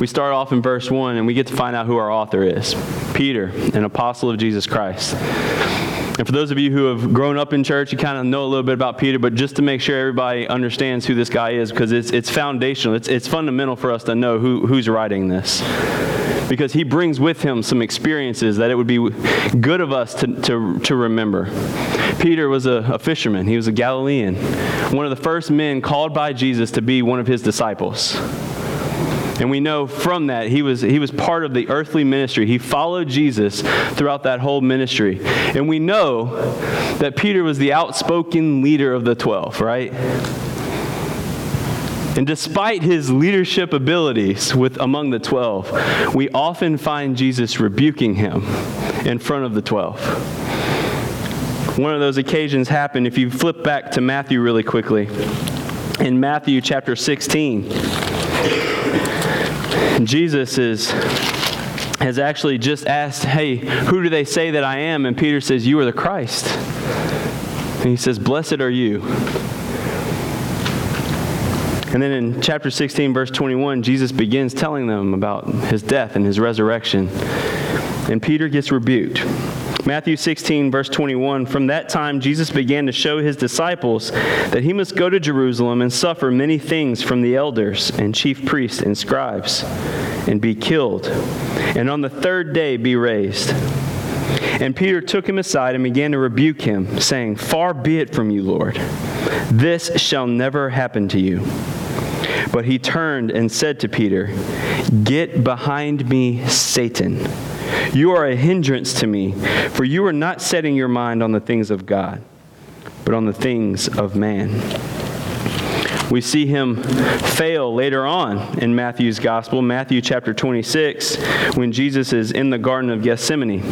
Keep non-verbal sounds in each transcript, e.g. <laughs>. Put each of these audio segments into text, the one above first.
we start off in verse 1 and we get to find out who our author is Peter, an apostle of Jesus Christ. And for those of you who have grown up in church, you kind of know a little bit about Peter, but just to make sure everybody understands who this guy is, because it's, it's foundational, it's, it's fundamental for us to know who, who's writing this. Because he brings with him some experiences that it would be good of us to, to, to remember. Peter was a, a fisherman, he was a Galilean, one of the first men called by Jesus to be one of his disciples. And we know from that he was, he was part of the earthly ministry. He followed Jesus throughout that whole ministry. And we know that Peter was the outspoken leader of the 12, right? And despite his leadership abilities with among the 12, we often find Jesus rebuking him in front of the 12. One of those occasions happened if you flip back to Matthew really quickly. In Matthew chapter 16, Jesus is has actually just asked, Hey, who do they say that I am? And Peter says, You are the Christ. And he says, Blessed are you. And then in chapter 16, verse 21, Jesus begins telling them about his death and his resurrection. And Peter gets rebuked. Matthew 16, verse 21 From that time, Jesus began to show his disciples that he must go to Jerusalem and suffer many things from the elders and chief priests and scribes, and be killed, and on the third day be raised. And Peter took him aside and began to rebuke him, saying, Far be it from you, Lord. This shall never happen to you. But he turned and said to Peter, Get behind me, Satan. You are a hindrance to me, for you are not setting your mind on the things of God, but on the things of man. We see him fail later on in Matthew's gospel, Matthew chapter 26, when Jesus is in the Garden of Gethsemane.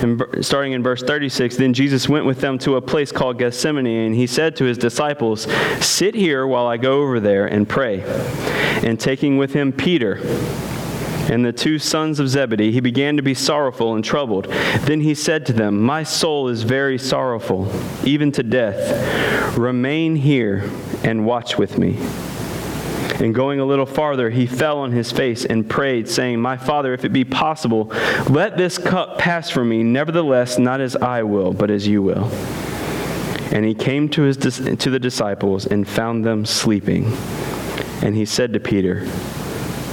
And starting in verse 36, then Jesus went with them to a place called Gethsemane, and he said to his disciples, Sit here while I go over there and pray. And taking with him Peter, and the two sons of Zebedee, he began to be sorrowful and troubled. Then he said to them, My soul is very sorrowful, even to death. Remain here and watch with me. And going a little farther, he fell on his face and prayed, saying, My father, if it be possible, let this cup pass from me. Nevertheless, not as I will, but as you will. And he came to, his, to the disciples and found them sleeping. And he said to Peter,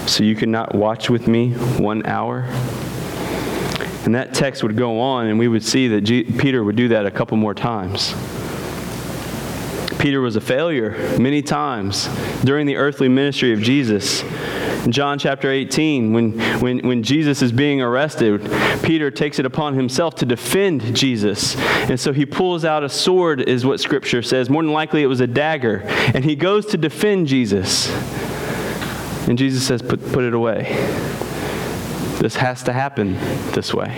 so you could not watch with me one hour? And that text would go on, and we would see that G- Peter would do that a couple more times. Peter was a failure many times during the earthly ministry of Jesus. In John chapter 18, when, when, when Jesus is being arrested, Peter takes it upon himself to defend Jesus. And so he pulls out a sword, is what Scripture says. More than likely, it was a dagger. And he goes to defend Jesus. And Jesus says, put, put it away. This has to happen this way.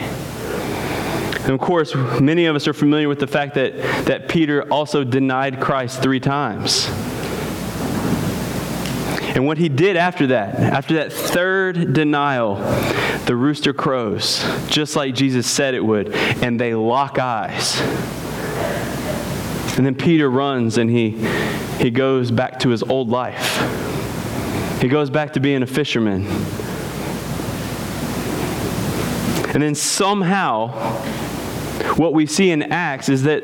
And of course, many of us are familiar with the fact that, that Peter also denied Christ three times. And what he did after that, after that third denial, the rooster crows, just like Jesus said it would, and they lock eyes. And then Peter runs and he, he goes back to his old life. He goes back to being a fisherman. And then somehow, what we see in Acts is that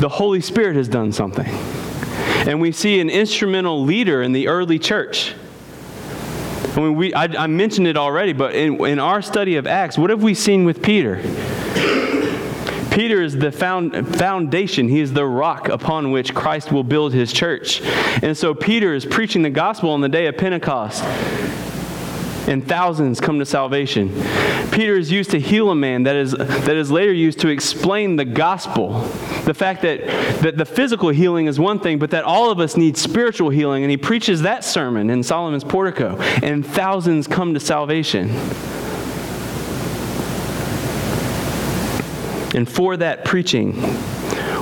the Holy Spirit has done something. And we see an instrumental leader in the early church. I mean, we, I, I mentioned it already, but in, in our study of Acts, what have we seen with Peter? Peter is the found, foundation. He is the rock upon which Christ will build his church. And so Peter is preaching the gospel on the day of Pentecost. And thousands come to salvation. Peter is used to heal a man that is, that is later used to explain the gospel. The fact that, that the physical healing is one thing, but that all of us need spiritual healing. And he preaches that sermon in Solomon's portico. And thousands come to salvation. And for that preaching,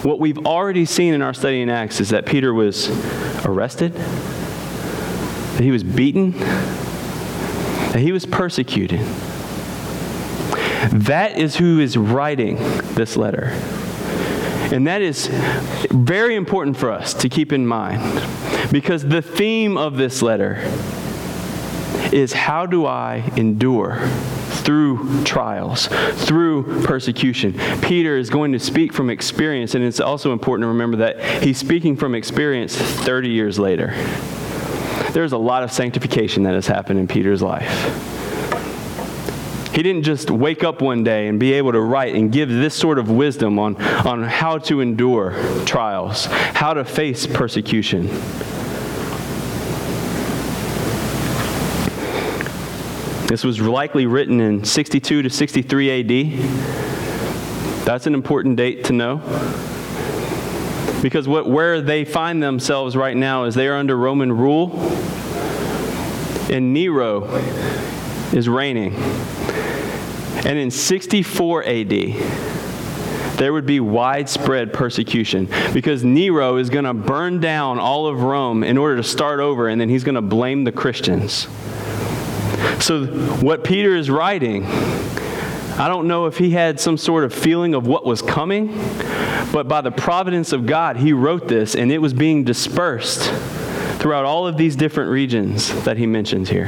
what we've already seen in our study in Acts is that Peter was arrested, that he was beaten, that he was persecuted. That is who is writing this letter. And that is very important for us to keep in mind because the theme of this letter is how do I endure through trials, through persecution? Peter is going to speak from experience, and it's also important to remember that he's speaking from experience 30 years later. There's a lot of sanctification that has happened in Peter's life. He didn't just wake up one day and be able to write and give this sort of wisdom on, on how to endure trials, how to face persecution. This was likely written in 62 to 63 AD. That's an important date to know. Because what, where they find themselves right now is they are under Roman rule, and Nero is reigning. And in 64 AD, there would be widespread persecution because Nero is going to burn down all of Rome in order to start over, and then he's going to blame the Christians. So, what Peter is writing, I don't know if he had some sort of feeling of what was coming, but by the providence of God, he wrote this, and it was being dispersed throughout all of these different regions that he mentions here.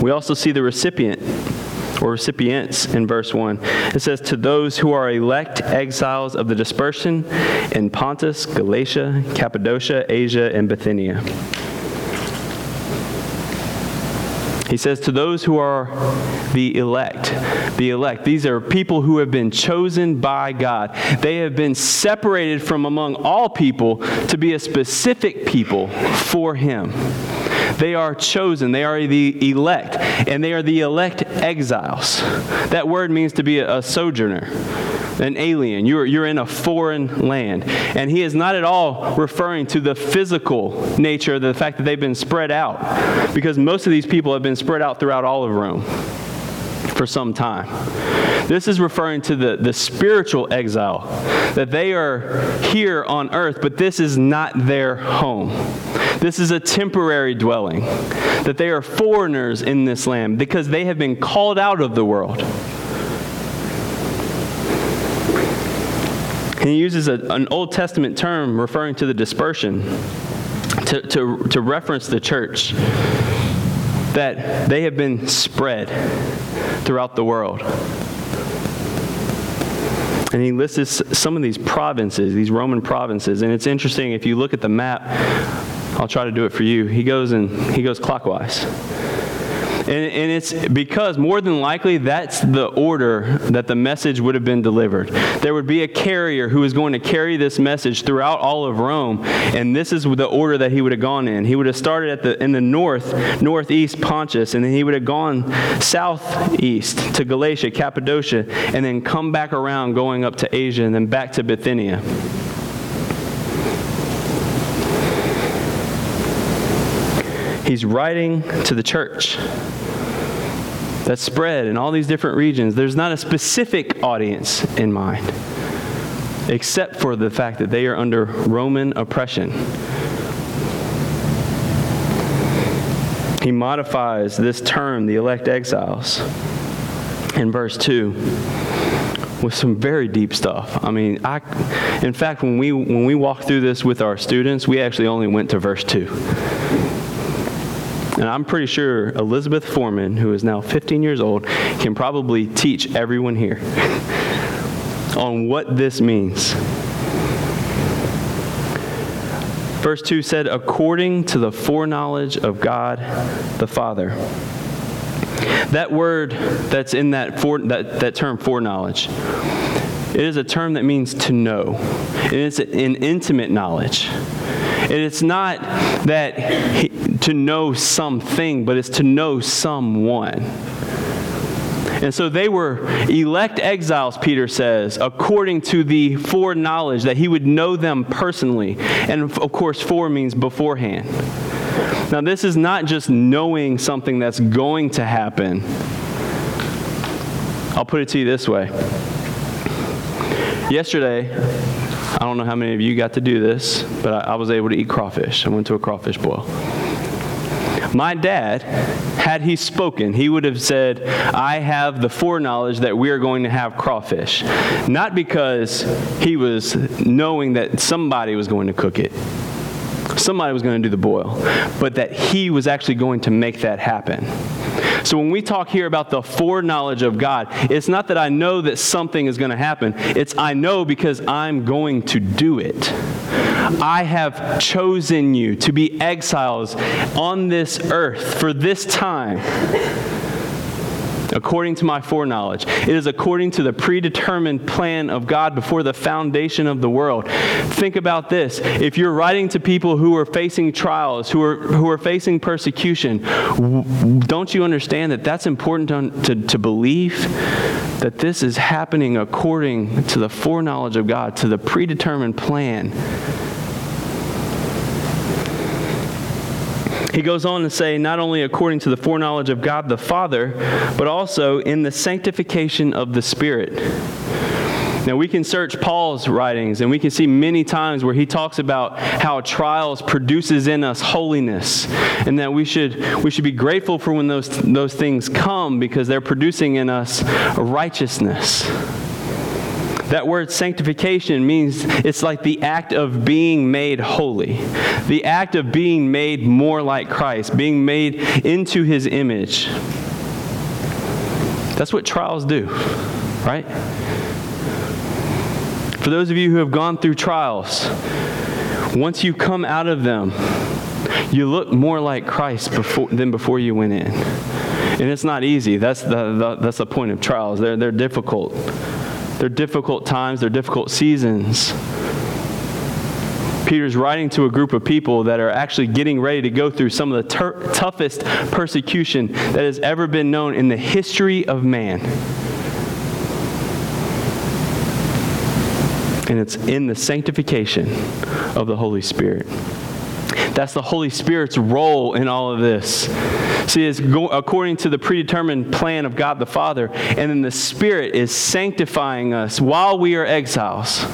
We also see the recipient or recipients in verse 1. It says, To those who are elect exiles of the dispersion in Pontus, Galatia, Cappadocia, Asia, and Bithynia. He says, To those who are the elect, the elect, these are people who have been chosen by God. They have been separated from among all people to be a specific people for Him. They are chosen, they are the elect, and they are the elect exiles. That word means to be a, sojourner an alien. You're, you're in a foreign land. And he is not at all referring to the physical nature of the fact that they've been spread out, because most of these people have been spread out throughout all of Rome for some time. This is referring to the, the spiritual exile, that they are here on earth, but this is not their home. This is a temporary dwelling, that they are foreigners in this land because they have been called out of the world. And he uses a, an Old Testament term referring to the dispersion to, to, to reference the church that they have been spread throughout the world. And he lists some of these provinces, these Roman provinces. And it's interesting if you look at the map, I'll try to do it for you. He goes and he goes clockwise. And, and it's because more than likely that's the order that the message would have been delivered. There would be a carrier who was going to carry this message throughout all of Rome, and this is the order that he would have gone in. He would have started at the in the north, northeast Pontus, and then he would have gone southeast to Galatia, Cappadocia, and then come back around going up to Asia and then back to Bithynia. He's writing to the church that's spread in all these different regions. There's not a specific audience in mind, except for the fact that they are under Roman oppression. He modifies this term, the elect exiles, in verse 2 with some very deep stuff. I mean, I, in fact, when we, when we walked through this with our students, we actually only went to verse 2. And I'm pretty sure Elizabeth Foreman, who is now 15 years old, can probably teach everyone here <laughs> on what this means. Verse 2 said, according to the foreknowledge of God the Father. That word that's in that, that, that term, foreknowledge, it is a term that means to know. And it's an intimate knowledge. And it's not that to know something, but it's to know someone. And so they were elect exiles, Peter says, according to the foreknowledge that he would know them personally. And of course, fore means beforehand. Now, this is not just knowing something that's going to happen. I'll put it to you this way. Yesterday, I don't know how many of you got to do this, but I, I was able to eat crawfish. I went to a crawfish boil. My dad, had he spoken, he would have said, I have the foreknowledge that we are going to have crawfish. Not because he was knowing that somebody was going to cook it, Somebody was going to do the boil, but that he was actually going to make that happen. So when we talk here about the foreknowledge of God, it's not that I know that something is going to happen. It's I know because I'm going to do it. I have chosen you to be exiles on this earth for this time according to my foreknowledge. It is according to the predetermined plan of God before the foundation of the world. Think about this. If you're writing to people who are facing trials, who are, who are facing persecution, don't you understand that that's important to, to, to believe? That this is happening according to the foreknowledge of God, to the predetermined plan He goes on to say, not only according to the foreknowledge of God the Father, but also in the sanctification of the Spirit. Now, we can search Paul's writings and we can see many times where he talks about how trials produces in us holiness and that we should, we should be grateful for when those, those things come because they're producing in us righteousness. That word sanctification means it's like the act of being made holy, the act of being made more like Christ, being made into his image. That's what trials do, right? For those of you who have gone through trials, once you come out of them, you look more like Christ before, than before you went in. And it's not easy. That's the, the, that's the point of trials. They're, they're difficult. They're difficult times, they're difficult seasons. Peter's writing to a group of people that are actually getting ready to go through some of the ter- toughest persecution that has ever been known in the history of man. And it's in the sanctification of the Holy Spirit. That's the Holy Spirit's role in all of this. See, it's go, according to the predetermined plan of God the Father, and then the Spirit is sanctifying us while we are exiles.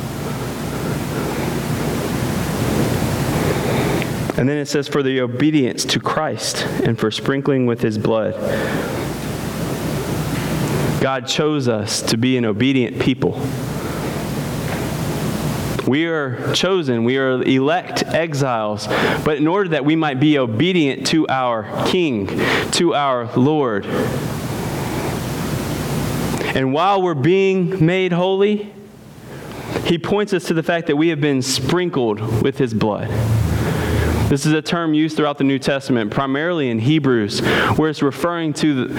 And then it says, for the obedience to Christ and for sprinkling with his blood. God chose us to be an obedient people. We are chosen, we are elect exiles, but in order that we might be obedient to our King, to our Lord. And while we're being made holy, he points us to the fact that we have been sprinkled with his blood. This is a term used throughout the New Testament, primarily in Hebrews, where it's referring to the,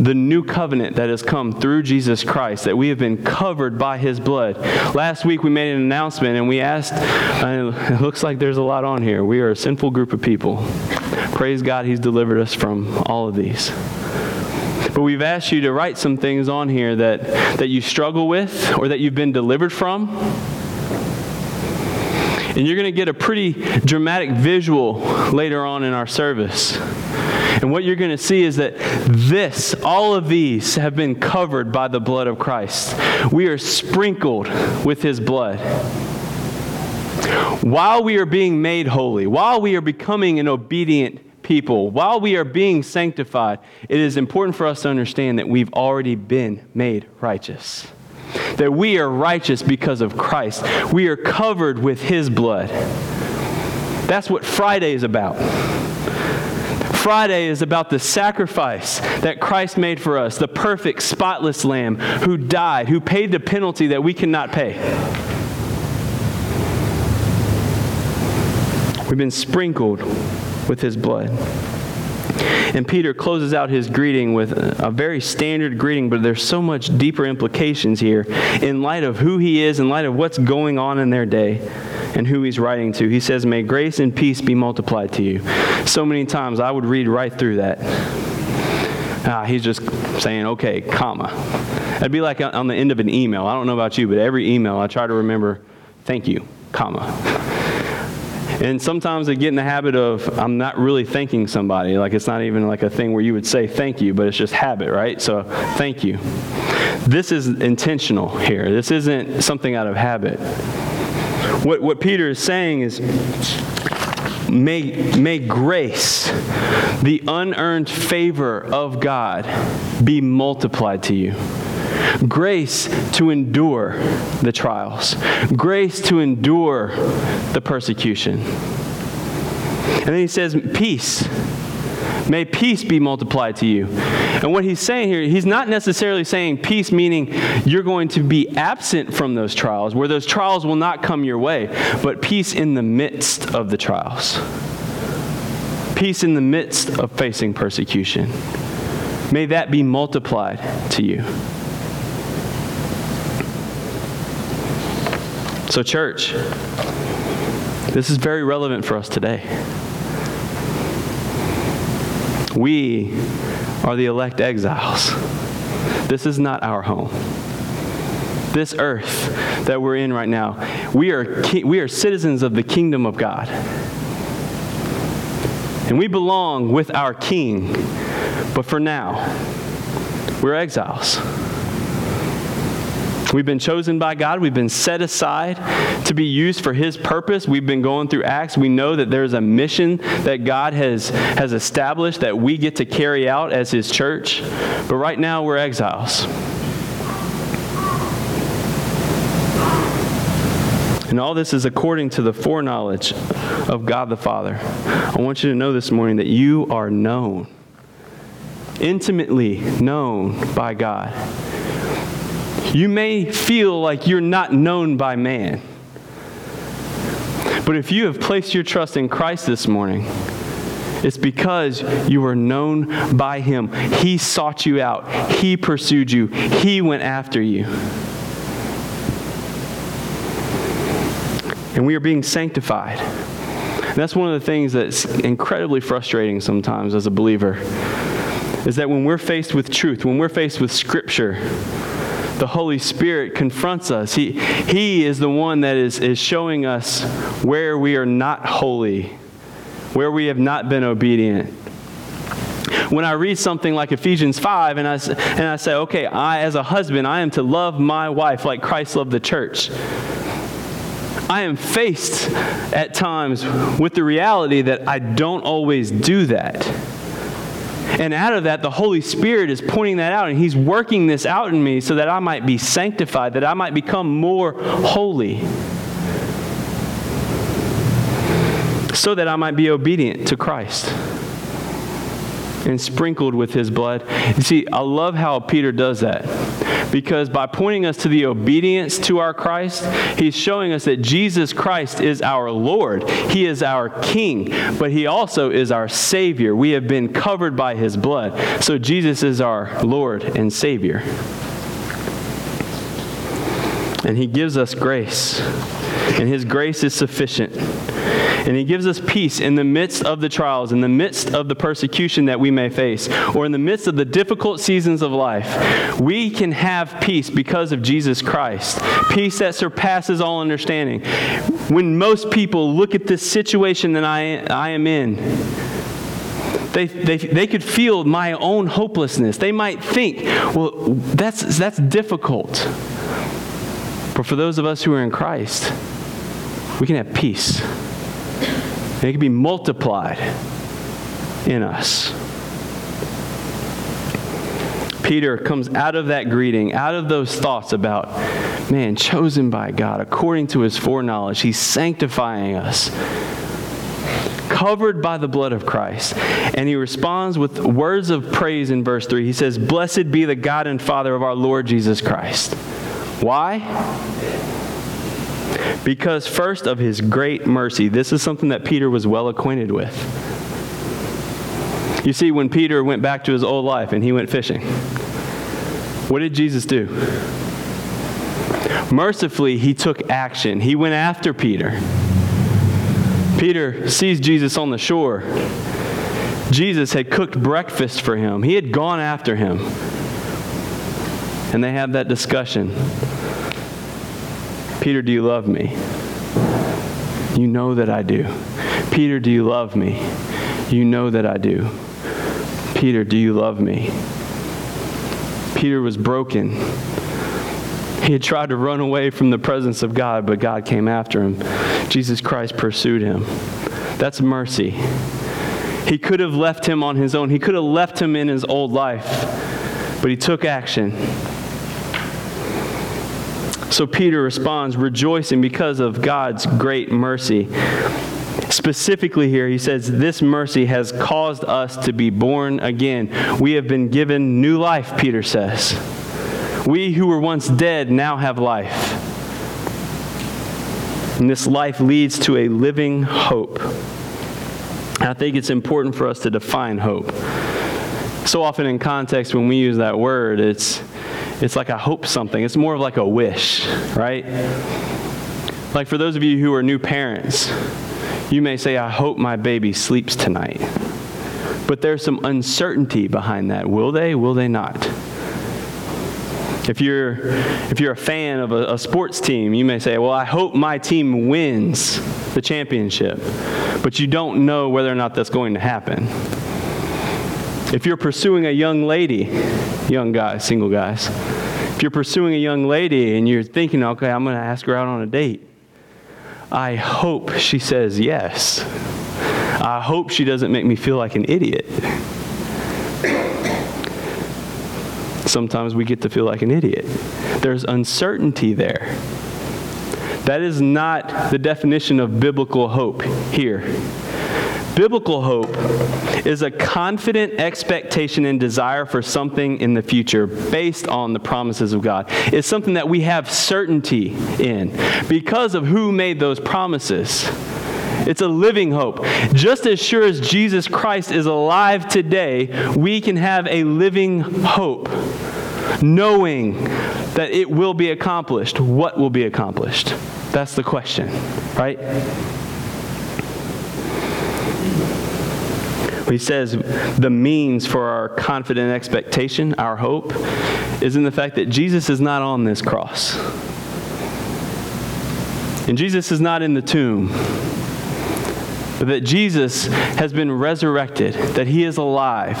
the, new covenant that has come through Jesus Christ, that we have been covered by his blood. Last week we made an announcement and we asked, uh, it looks like there's a lot on here. We are a sinful group of people. Praise God, he's delivered us from all of these. But we've asked you to write some things on here that, that you struggle with or that you've been delivered from and you're going to get a pretty dramatic visual later on in our service. And what you're going to see is that this, all of these, have been covered by the blood of Christ. We are sprinkled with his blood. While we are being made holy, while we are becoming an obedient people, while we are being sanctified, it is important for us to understand that we've already been made righteous that we are righteous because of Christ. We are covered with His blood. That's what Friday is about. Friday is about the sacrifice that Christ made for us, the perfect, spotless Lamb who died, who paid the penalty that we cannot pay. We've been sprinkled with his blood. And Peter closes out his greeting with a very standard greeting, but there's so much deeper implications here in light of who he is, in light of what's going on in their day and who he's writing to. He says, May grace and peace be multiplied to you. So many times I would read right through that. Ah, he's just saying, okay, comma. That'd be like on the end of an email. I don't know about you, but every email I try to remember, thank you, comma. And sometimes I get in the habit of I'm not really thanking somebody. Like it's not even like a thing where you would say thank you, but it's just habit, right? So thank you. This is intentional here. This isn't something out of habit. What, what Peter is saying is may, may grace, the unearned favor of God, be multiplied to you grace to endure the trials, grace to endure the persecution. And then he says, Peace. May peace be multiplied to you. And what he's saying here, he's not necessarily saying peace, meaning you're going to be absent from those trials, where those trials will not come your way, but peace in the midst of the trials. Peace in the midst of facing persecution. May that be multiplied to you. So, church, this is very relevant for us today. We are the elect exiles. This is not our home. This earth that we're in right now, we are, we are citizens of the kingdom of God. And we belong with our king. But for now, we're exiles. We've been chosen by God. We've been set aside to be used for His purpose. We've been going through Acts. We know that there's a mission that God has, has established that we get to carry out as His church. But right now, we're exiles. And all this is according to the foreknowledge of God the Father. I want you to know this morning that you are known, intimately known by God. You may feel like you're not known by man. But if you have placed your trust in Christ this morning, it's because you were known by Him. He sought you out, He pursued you, He went after you. And we are being sanctified. And that's one of the things that's incredibly frustrating sometimes as a believer is that when we're faced with truth, when we're faced with Scripture, the Holy Spirit confronts us. He, he is the one that is, is showing us where we are not holy, where we have not been obedient. When I read something like Ephesians 5 and I, and I say, okay, I, as a husband, I am to love my wife like Christ loved the church. I am faced at times with the reality that I don't always do that. And out of that, the Holy Spirit is pointing that out, and He's working this out in me so that I might be sanctified, that I might become more holy, so that I might be obedient to Christ and sprinkled with his blood. You see, I love how Peter does that. Because by pointing us to the obedience to our Christ, he's showing us that Jesus Christ is our Lord. He is our King, but he also is our Savior. We have been covered by his blood. So Jesus is our Lord and Savior. And he gives us grace, and his grace is sufficient. And He gives us peace in the midst of the trials, in the midst of the persecution that we may face, or in the midst of the difficult seasons of life. We can have peace because of Jesus Christ, peace that surpasses all understanding. When most people look at this situation that I, I am in, they, they, they could feel my own hopelessness. They might think, well, that's, that's difficult. But for those of us who are in Christ, we can have peace. It can be multiplied in us. Peter comes out of that greeting, out of those thoughts about, man, chosen by God according to his foreknowledge. He's sanctifying us, covered by the blood of Christ. And he responds with words of praise in verse 3. He says, Blessed be the God and Father of our Lord Jesus Christ. Why? Because first of his great mercy, this is something that Peter was well acquainted with. You see, when Peter went back to his old life and he went fishing, what did Jesus do? Mercifully, he took action. He went after Peter. Peter sees Jesus on the shore. Jesus had cooked breakfast for him, he had gone after him. And they have that discussion. Peter, do you love me? You know that I do. Peter, do you love me? You know that I do. Peter, do you love me? Peter was broken. He had tried to run away from the presence of God, but God came after him. Jesus Christ pursued him. That's mercy. He could have left him on his own, he could have left him in his old life, but he took action. So Peter responds, rejoicing because of God's great mercy. Specifically, here, he says, This mercy has caused us to be born again. We have been given new life, Peter says. We who were once dead now have life. And this life leads to a living hope. I think it's important for us to define hope. So often in context, when we use that word, it's, it's like I hope something. It's more of like a wish, right? Like for those of you who are new parents, you may say, I hope my baby sleeps tonight. But there's some uncertainty behind that. Will they? Will they not? If you're, if you're a fan of a, a, sports team, you may say, Well, I hope my team wins the championship. But you don't know whether or not that's going to happen. If you're pursuing a young lady, young guys, single guys, if you're pursuing a young lady and you're thinking, Okay, I'm going to ask her out on a date, I hope she says yes. I hope she doesn't make me feel like an idiot. Sometimes we get to feel like an idiot. There's uncertainty there. That is not the definition of biblical hope here. Biblical hope is a confident expectation and desire for something in the future based on the promises of God. It's something that we have certainty in because of who made those promises. It's a living hope. Just as sure as Jesus Christ is alive today, we can have a living hope, knowing that it will be accomplished. What will be accomplished? That's the question, right? He says the means for our confident expectation, our hope, is in the fact that Jesus is not on this cross. And Jesus is not in the tomb. But that Jesus has been resurrected, that he is alive.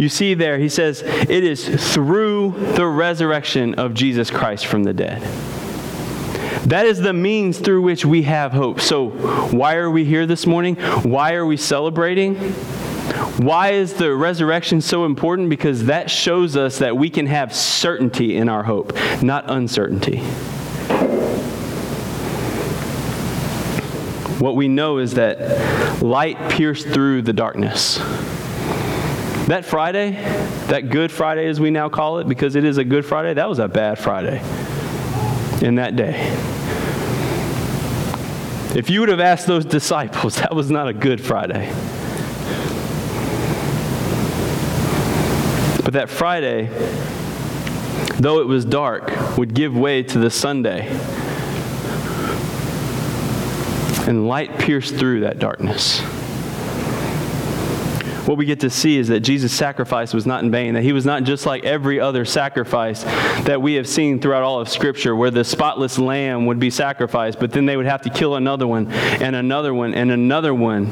You see there, he says, it is through the resurrection of Jesus Christ from the dead. That is the means through which we have hope. So, why are we here this morning? Why are we celebrating? Why is the resurrection so important? Because that shows us that we can have certainty in our hope, not uncertainty. What we know is that light pierced through the darkness. That Friday, that Good Friday as we now call it, because it is a Good Friday, that was a bad Friday in that day. If you would have asked those disciples, <laughs> that was not a Good Friday. But that Friday, though it was dark, would give way to the Sunday. And light pierced through that darkness. What we get to see is that Jesus' sacrifice was not in vain, that he was not just like every other sacrifice that we have seen throughout all of Scripture, where the spotless lamb would be sacrificed, but then they would have to kill another one, and another one, and another one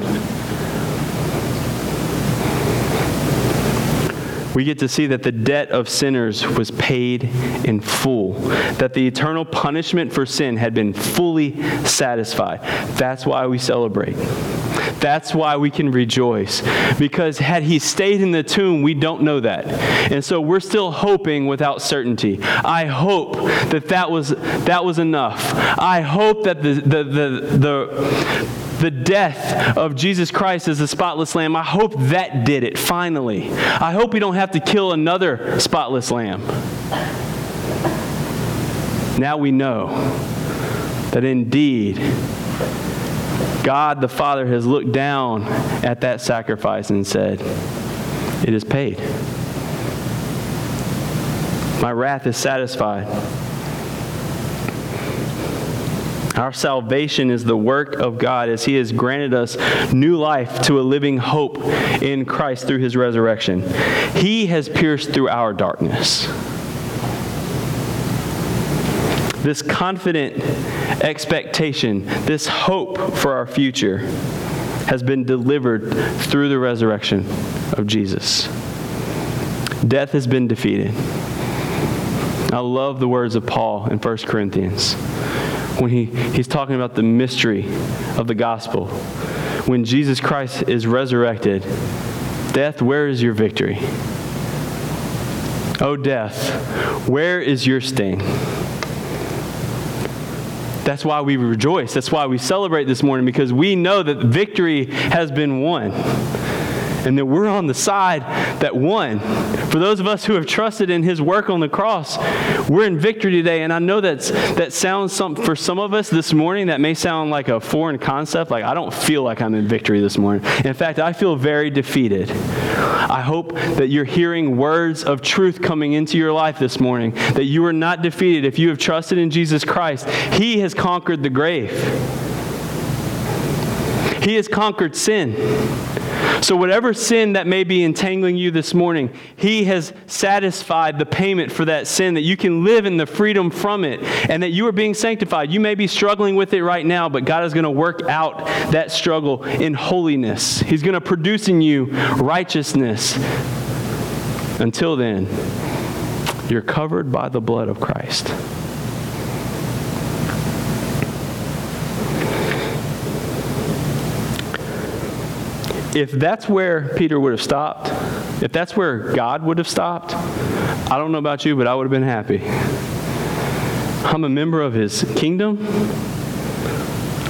we get to see that the debt of sinners was paid in full, that the eternal punishment for sin had been fully satisfied. That's why we celebrate. That's why we can rejoice. Because had he stayed in the tomb, we don't know that. And so we're still hoping without certainty. I hope that that was, that was enough. I hope that the, the, the, the the death of Jesus Christ as the spotless lamb, I hope that did it finally. I hope we don't have to kill another spotless lamb. Now we know that indeed God the Father has looked down at that sacrifice and said, It is paid. My wrath is satisfied. Our salvation is the work of God as He has granted us new life to a living hope in Christ through His resurrection. He has pierced through our darkness. This confident expectation, this hope for our future, has been delivered through the resurrection of Jesus. Death has been defeated. I love the words of Paul in 1 Corinthians when he, he's talking about the mystery of the gospel. When Jesus Christ is resurrected, death, where is your victory? Oh, death, where is your sting? That's why we rejoice. That's why we celebrate this morning because we know that victory has been won and that we're on the side that won. For those of us who have trusted in his work on the cross, we're in victory today. And I know that's, that sounds some, for some of us this morning, that may sound like a foreign concept. Like, I don't feel like I'm in victory this morning. In fact, I feel very defeated. I hope that you're hearing words of truth coming into your life this morning, that you are not defeated. If you have trusted in Jesus Christ, he has conquered the grave. He has conquered sin. So, whatever sin that may be entangling you this morning, He has satisfied the payment for that sin, that you can live in the freedom from it, and that you are being sanctified. You may be struggling with it right now, but God is going to work out that struggle in holiness. He's going to produce in you righteousness. Until then, you're covered by the blood of Christ. If that's where Peter would have stopped, if that's where God would have stopped, I don't know about you, but I would have been happy. I'm a member of his kingdom.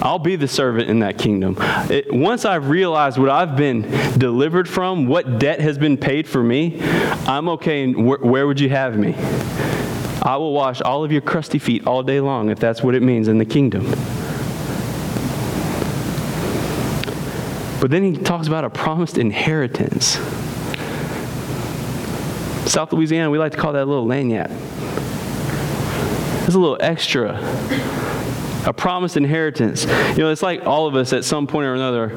I'll be the servant in that kingdom. It, once I've realized what I've been delivered from, what debt has been paid for me, I'm okay. Wh- where would you have me? I will wash all of your crusty feet all day long if that's what it means in the kingdom. But then he talks about a promised inheritance. South Louisiana, we like to call that a little lagniappe. It's a little extra. A promised inheritance. You know, it's like all of us at some point or another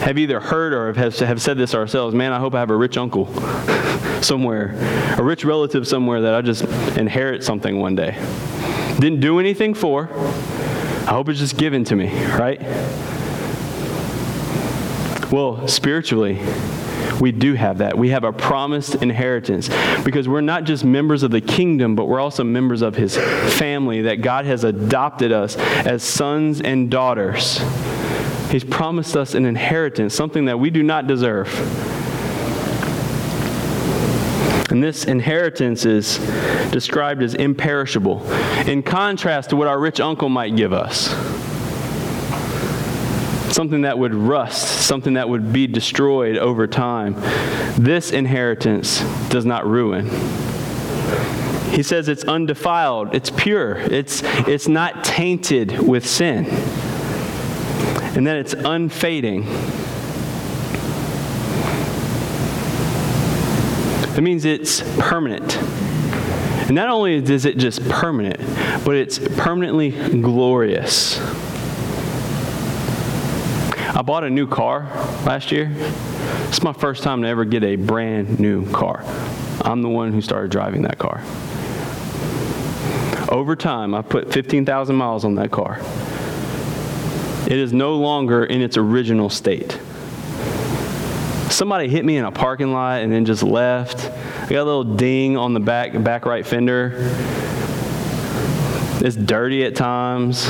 have either heard or have, have said this ourselves man, I hope I have a rich uncle <laughs> somewhere, a rich relative somewhere that I just inherit something one day. Didn't do anything for. I hope it's just given to me, right? Well, spiritually, we do have that. We have a promised inheritance because we're not just members of the kingdom, but we're also members of his family, that God has adopted us as sons and daughters. He's promised us an inheritance, something that we do not deserve. And this inheritance is described as imperishable, in contrast to what our rich uncle might give us something that would rust, something that would be destroyed over time. This inheritance does not ruin. He says it's undefiled, it's pure, it's, it's not tainted with sin, and then it's unfading. It means it's permanent. And not only is it just permanent, but it's permanently glorious. I bought a new car last year. It's my first time to ever get a brand new car. I'm the one who started driving that car. Over time, I put 15,000 miles on that car. It is no longer in its original state. Somebody hit me in a parking lot and then just left. I got a little ding on the back back right fender. It's dirty at times.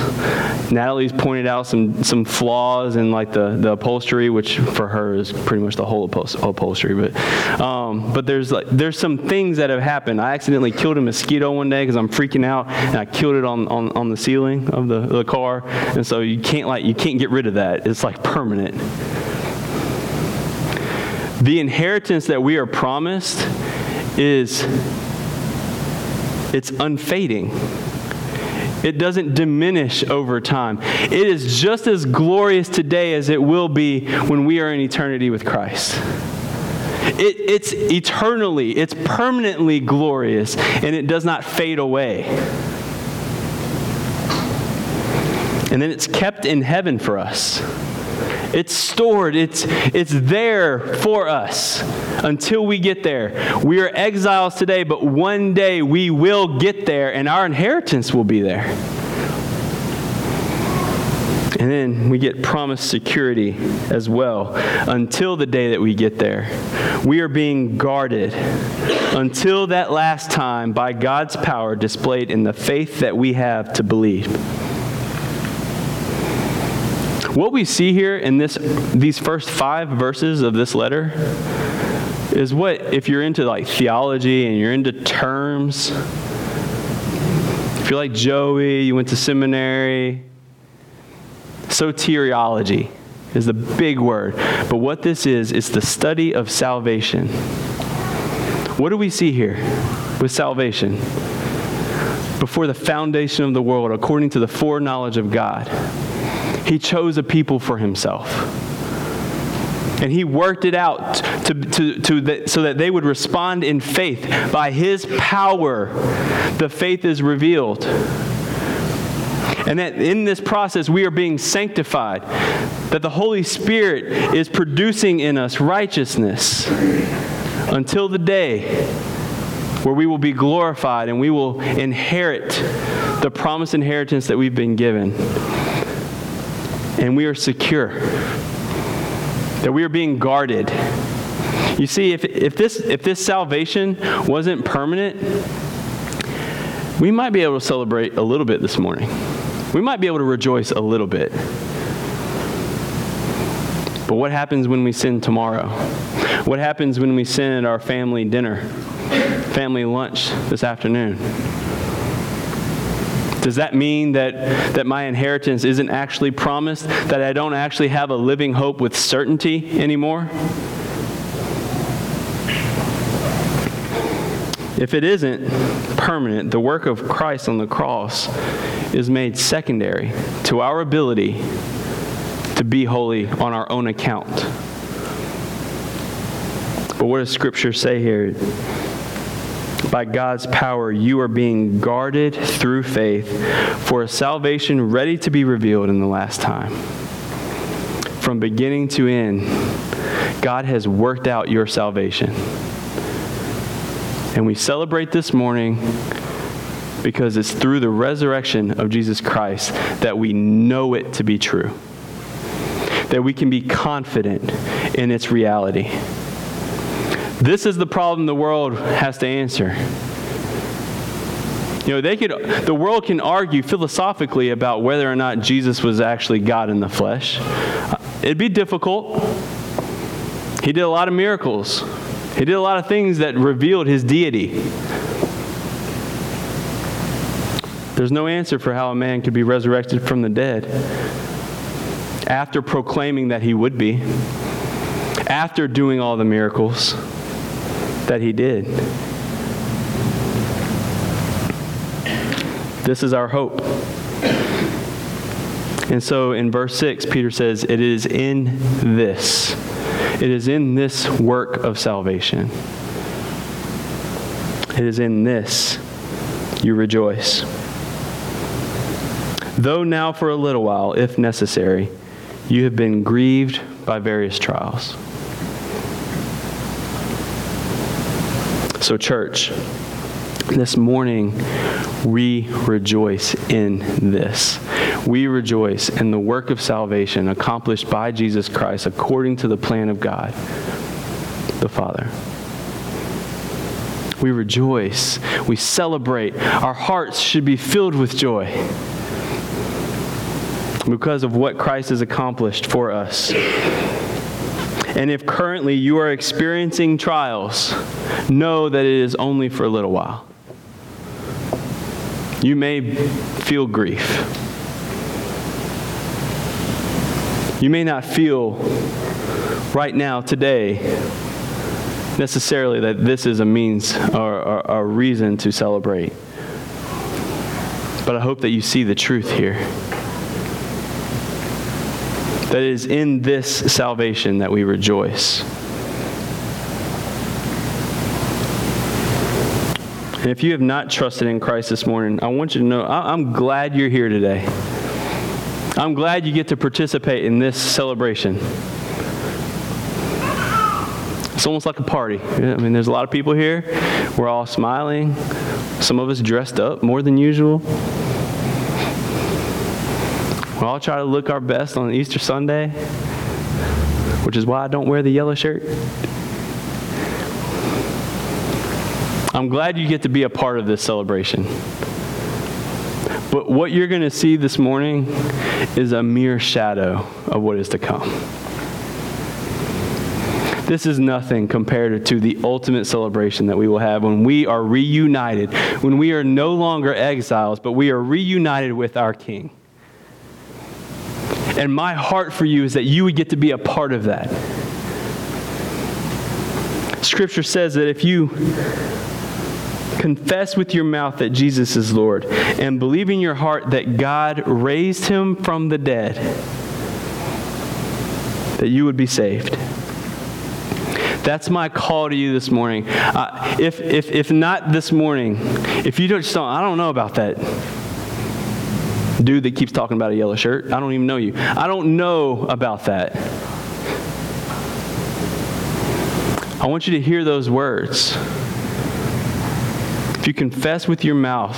Natalie's pointed out some some flaws in like the, the upholstery, which for her is pretty much the whole upholstery. But um, but there's like there's some things that have happened. I accidentally killed a mosquito one day because I'm freaking out, and I killed it on, on, on the ceiling of the, the car. And so you can't like you can't get rid of that. It's like permanent. The inheritance that we are promised is it's unfading. It doesn't diminish over time. It is just as glorious today as it will be when we are in eternity with Christ. It, it's eternally, it's permanently glorious, and it does not fade away. And then it's kept in heaven for us. It's stored, it's, it's there for us until we get there. We are exiles today, but one day we will get there and our inheritance will be there. And then we get promised security as well until the day that we get there. We are being guarded until that last time by God's power displayed in the faith that we have to believe. What we see here in this, these first five verses of this letter is what, if you're into like theology and you're into terms, if you're like Joey, you went to seminary, Soteriology is the big word. But what this is, is the study of salvation. What do we see here with salvation? Before the foundation of the world, according to the foreknowledge of God, He chose a people for Himself. And he worked it out to, to, to the, so that they would respond in faith. By his power, the faith is revealed. And that in this process, we are being sanctified, that the Holy Spirit is producing in us righteousness until the day where we will be glorified and we will inherit the promised inheritance that we've been given. And we are secure, that we are being guarded. You see, if, if, this, if this salvation wasn't permanent, we might be able to celebrate a little bit this morning. We might be able to rejoice a little bit. But what happens when we sin tomorrow? What happens when we sin at our family dinner, family lunch this afternoon? Does that mean that, that my inheritance isn't actually promised? That I don't actually have a living hope with certainty anymore? If it isn't permanent, the work of Christ on the cross is made secondary to our ability to be holy on our own account. But what does Scripture say here? By God's power, you are being guarded through faith for a salvation ready to be revealed in the last time. From beginning to end, God has worked out your salvation. And we celebrate this morning because it's through the resurrection of Jesus Christ that we know it to be true, that we can be confident in its reality. This is the problem the world has to answer. You know, they could the world can argue philosophically about whether or not Jesus was actually God in the flesh. It'd be difficult. He did a lot of miracles. He did a lot of things that revealed his deity. There's no answer for how a man could be resurrected from the dead after proclaiming that he would be, after doing all the miracles that he did. This is our hope. And so in verse 6, Peter says, It is in this. It is in this work of salvation. It is in this you rejoice though now for a little while, if necessary, you have been grieved by various trials. So, church, this morning we rejoice in this. We rejoice in the work of salvation accomplished by Jesus Christ according to the plan of God, the Father. We rejoice. We celebrate. Our hearts should be filled with joy because of what Christ has accomplished for us. And if currently you are experiencing trials, know that it is only for a little while. You may feel grief. You may not feel right now, today, necessarily that this is a means or, a reason to celebrate. But I hope that you see the truth here that it is in this salvation that we rejoice. And if you have not trusted in Christ this morning, I want you to know I'm glad you're here today. I'm glad you get to participate in this celebration. It's almost like a party. I mean, there's a lot of people here. We're all smiling. Some of us dressed up more than usual. We all try to look our best on Easter Sunday, which is why I don't wear the yellow shirt. I'm glad you get to be a part of this celebration. But what you're going to see this morning is a mere shadow of what is to come. This is nothing compared to the ultimate celebration that we will have when we are reunited, when we are no longer exiles, but we are reunited with our King. And my heart for you is that you would get to be a part of that. Scripture says that if you confess with your mouth that Jesus is Lord and believe in your heart that God raised him from the dead, that you would be saved. That's my call to you this morning. Uh, if, if, if not this morning, if you don't, I don't know about that dude that keeps talking about a yellow shirt. I don't even know you. I don't know about that. I want you to hear those words. If you confess with your mouth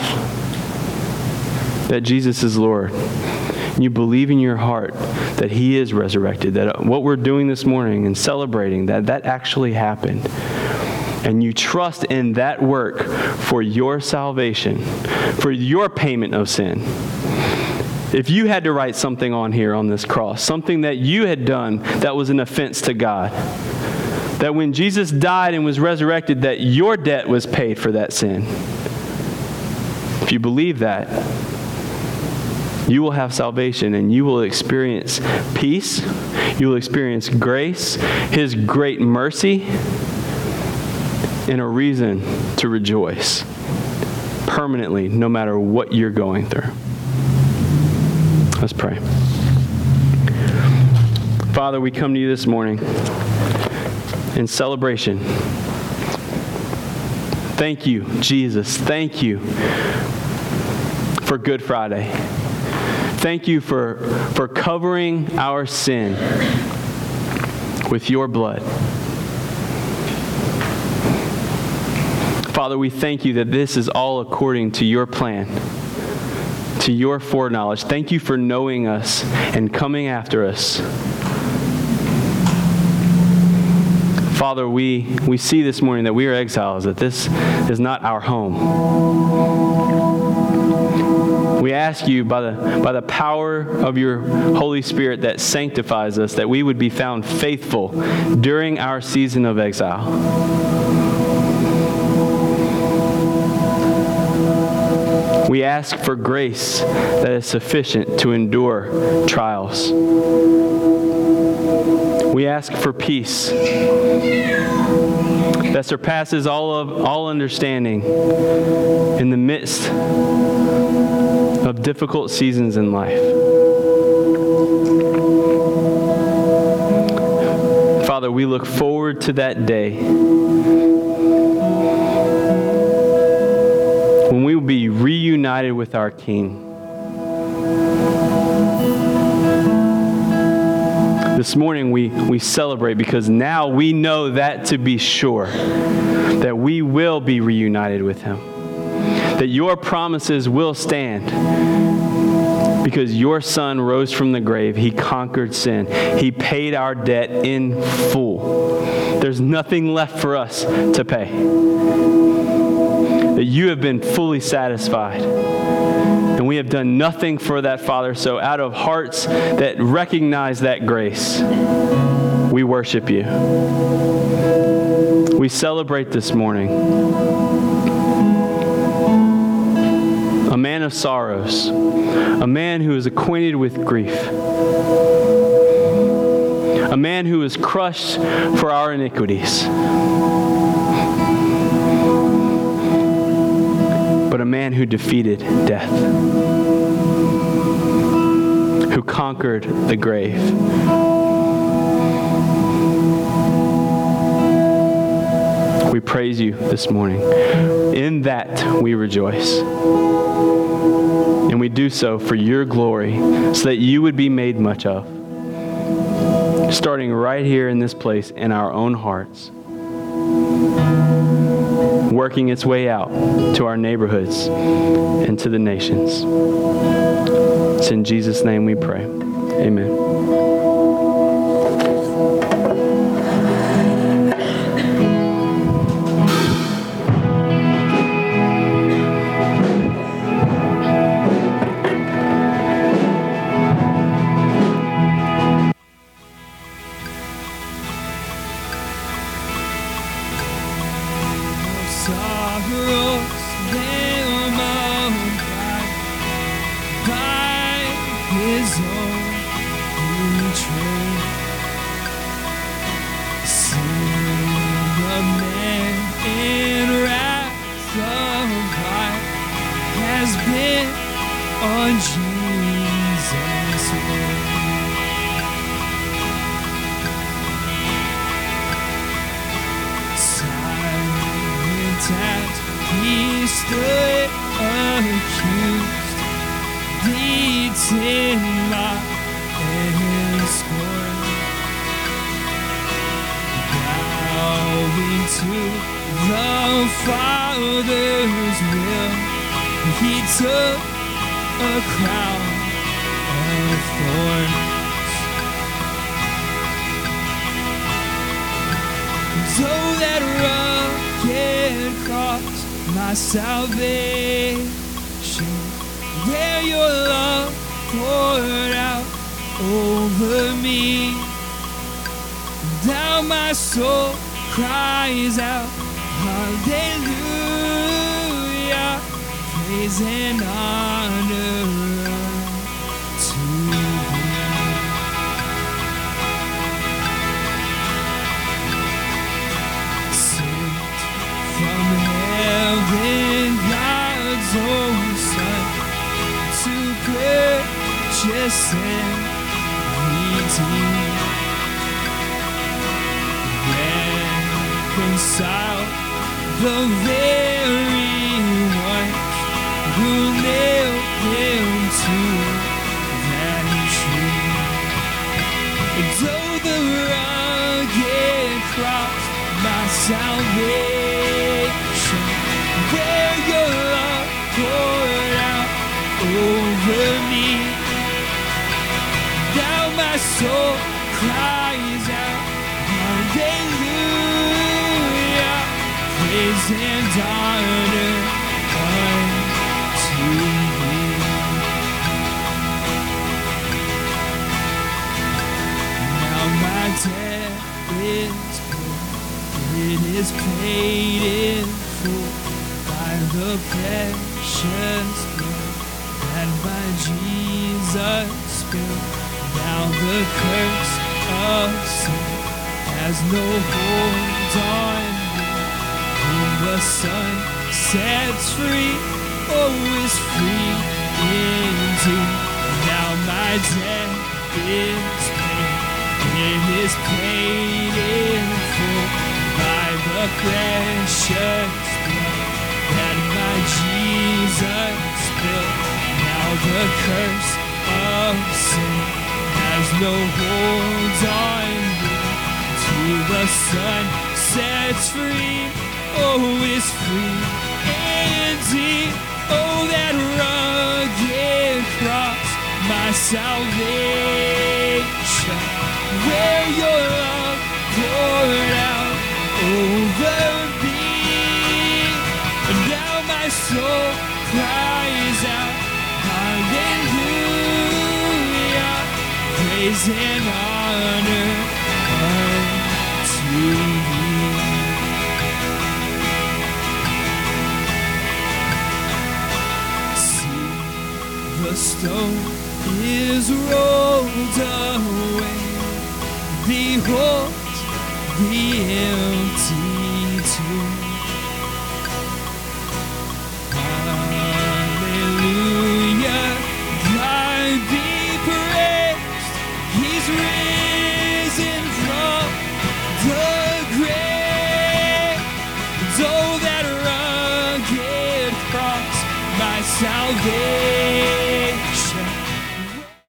that Jesus is Lord, and you believe in your heart that he is resurrected, that what we're doing this morning and celebrating that that actually happened, and you trust in that work for your salvation, for your payment of sin. If you had to write something on here on this cross, something that you had done that was an offense to God, that when Jesus died and was resurrected, that your debt was paid for that sin. If you believe that, you will have salvation and you will experience peace. You will experience grace, His great mercy, and a reason to rejoice permanently, no matter what you're going through. Let's pray. Father, we come to you this morning in celebration. Thank you, Jesus. Thank you for Good Friday. Thank you for, for covering our sin with your blood. Father, we thank you that this is all according to your plan, to your foreknowledge. Thank you for knowing us and coming after us. Father, we, we see this morning that we are exiles, that this is not our home. We ask you by the, by the power of your Holy Spirit that sanctifies us, that we would be found faithful during our season of exile. We ask for grace that is sufficient to endure trials. We ask for peace that surpasses all of all understanding in the midst of difficult seasons in life. Father, we look forward to that day reunited with our King. This morning we, we celebrate because now we know that to be sure, that we will be reunited with Him, that your promises will stand because your Son rose from the grave. He conquered sin, He paid our debt in full. There's nothing left for us to pay. That you have been fully satisfied and we have done nothing for that Father. So, out of hearts that recognize that grace, we worship you. We celebrate this morning. A man of sorrows, a man who is acquainted with grief, a man who is crushed for our iniquities. But a man who defeated death, who conquered the grave. We praise you this morning. In that we rejoice. And we do so for your glory, so that you would be made much of. Starting right here in this place in our own hearts working its way out to our neighborhoods and to the nations. It's in Jesus' name we pray. Amen. Depend on Jesus'. Silent as he stood accused, beaten, mocked, and scorned. Bowing to the Father's will, he took a crown of thorns. And so that rugged cross, my salvation, where your love poured out over me. Now my soul cries out, Hallelujah, praise and honor to thee. Sent from heaven, God's own Son, to purchase and redeem. Reconcile the very who nailed him to that tree. And oh, the rugged my salvation, where your love poured out over me. Now my soul cries out, Hallelujah, is paid in full by the precious blood that by Jesus spilled. Now the curse of sin has no hold on me. Whom the Son sets free, oh, is free indeed. Now my debt is paid. It is paid in precious blood that my Jesus spilled. Now the curse of sin has no hold on me. To the Son sets free, oh, is free indeed. Oh, that rugged cross, my salvation, where your love poured out over me. And now my soul cries out, Hallelujah, praise and honor unto thee. See, the stone is rolled away. Behold the empty